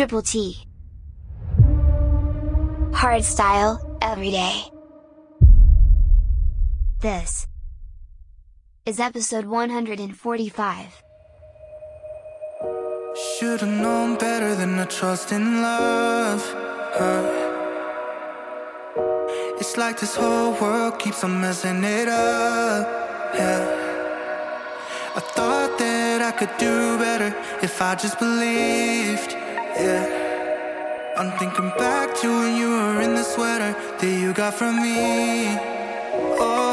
Triple T. Hardstyle, every day. This is episode 145. Should've known better than to trust in love. Huh? It's like this whole world keeps on messing it up. Yeah. I thought that I could do better if I just believed yeah. I'm thinking back to when you were in the sweater that you got from me. Oh.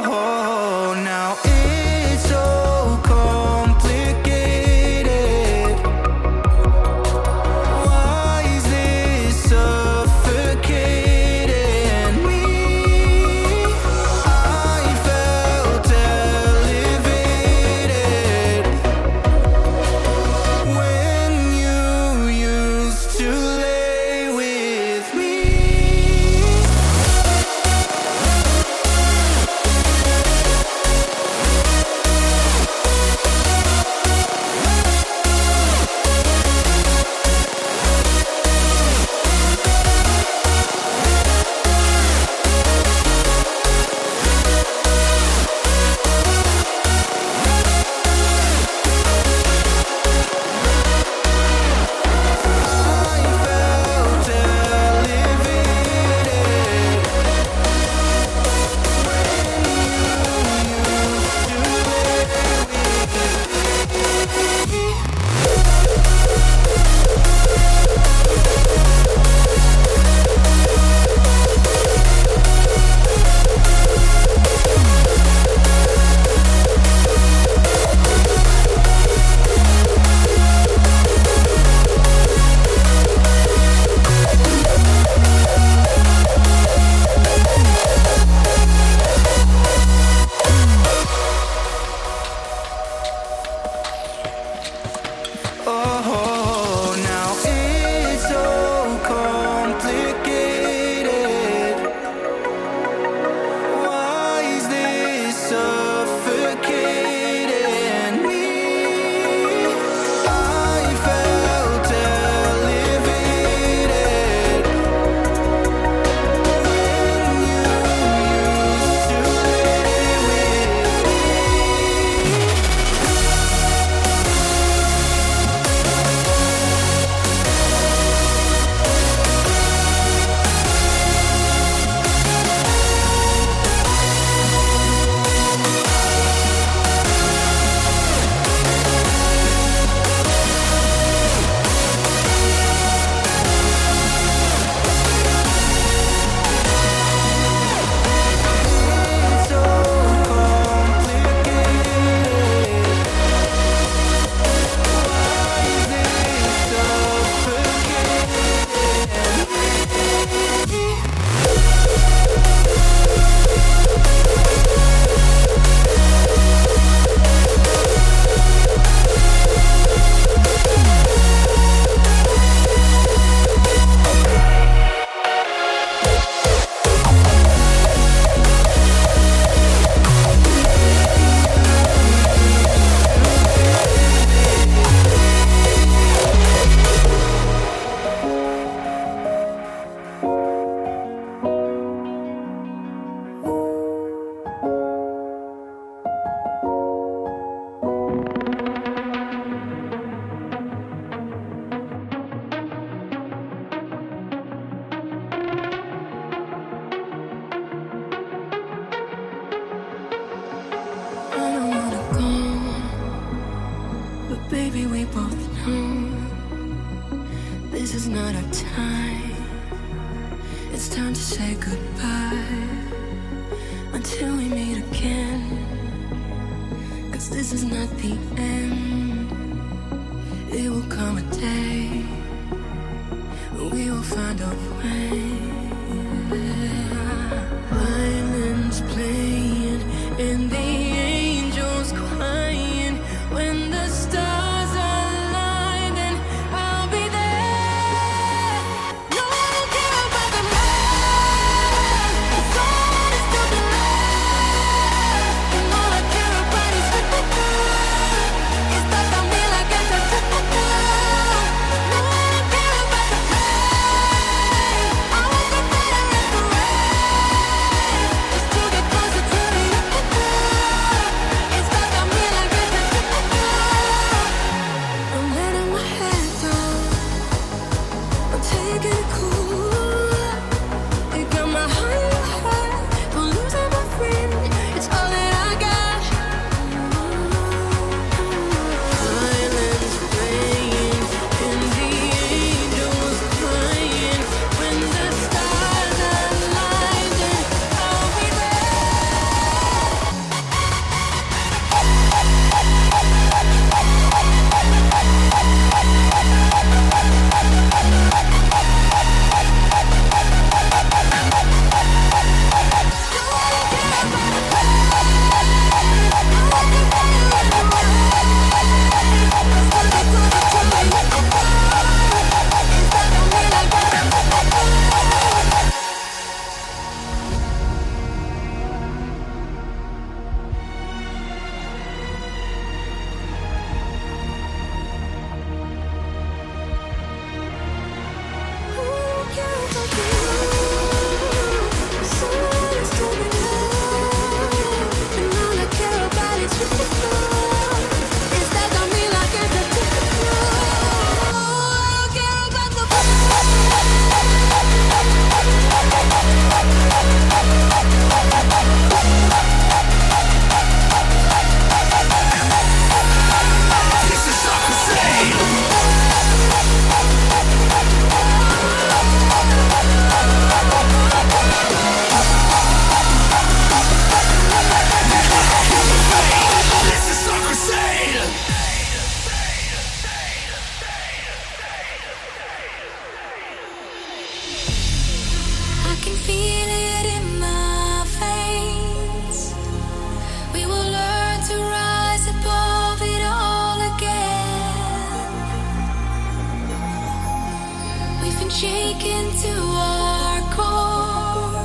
shaken to our core,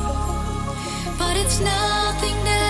but it's nothing that.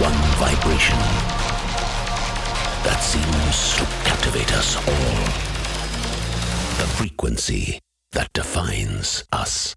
one vibration that seems to captivate us all frequency that defines us.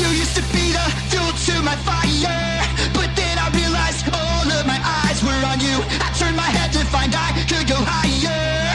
You used to be the fuel to my fire. But then I realized all of my eyes were on you. I turned my head to find I could go higher.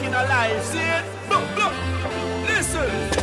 walking alive. See it? Look, look. Listen.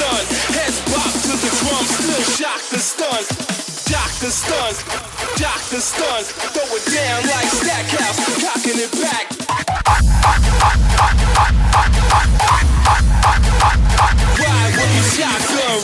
sun. Heads bop to the drum, still shock the stun. Doctor stun, doctor stun. Throw it down like Stackhouse, cocking it back. Ride with the shotgun.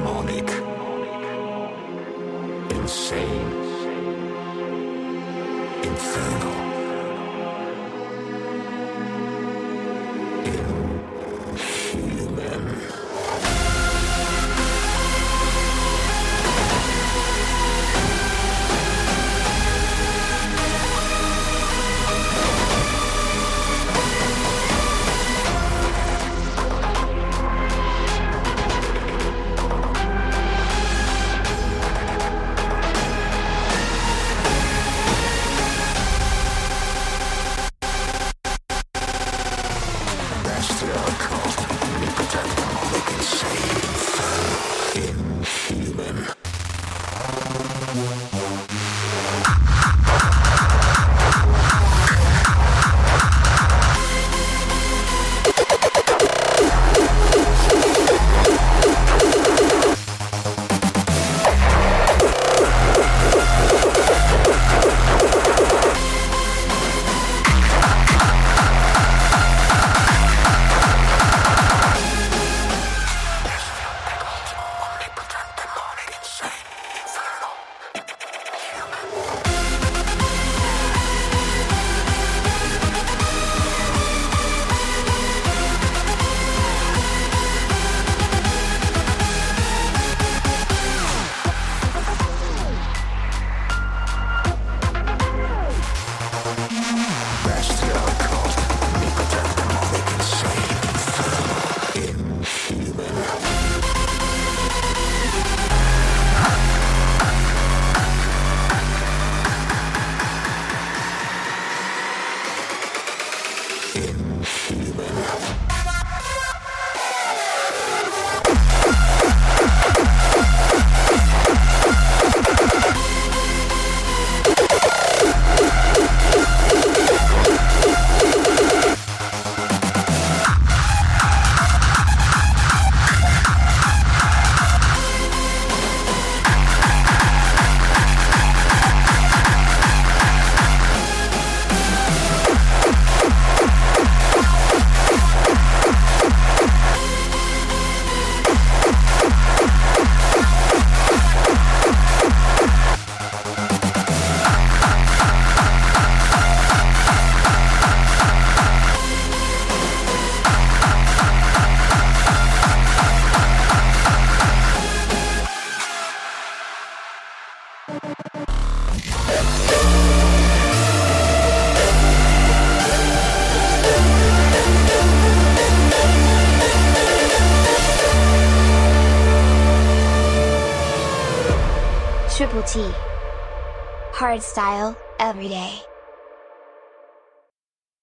T. Hard style,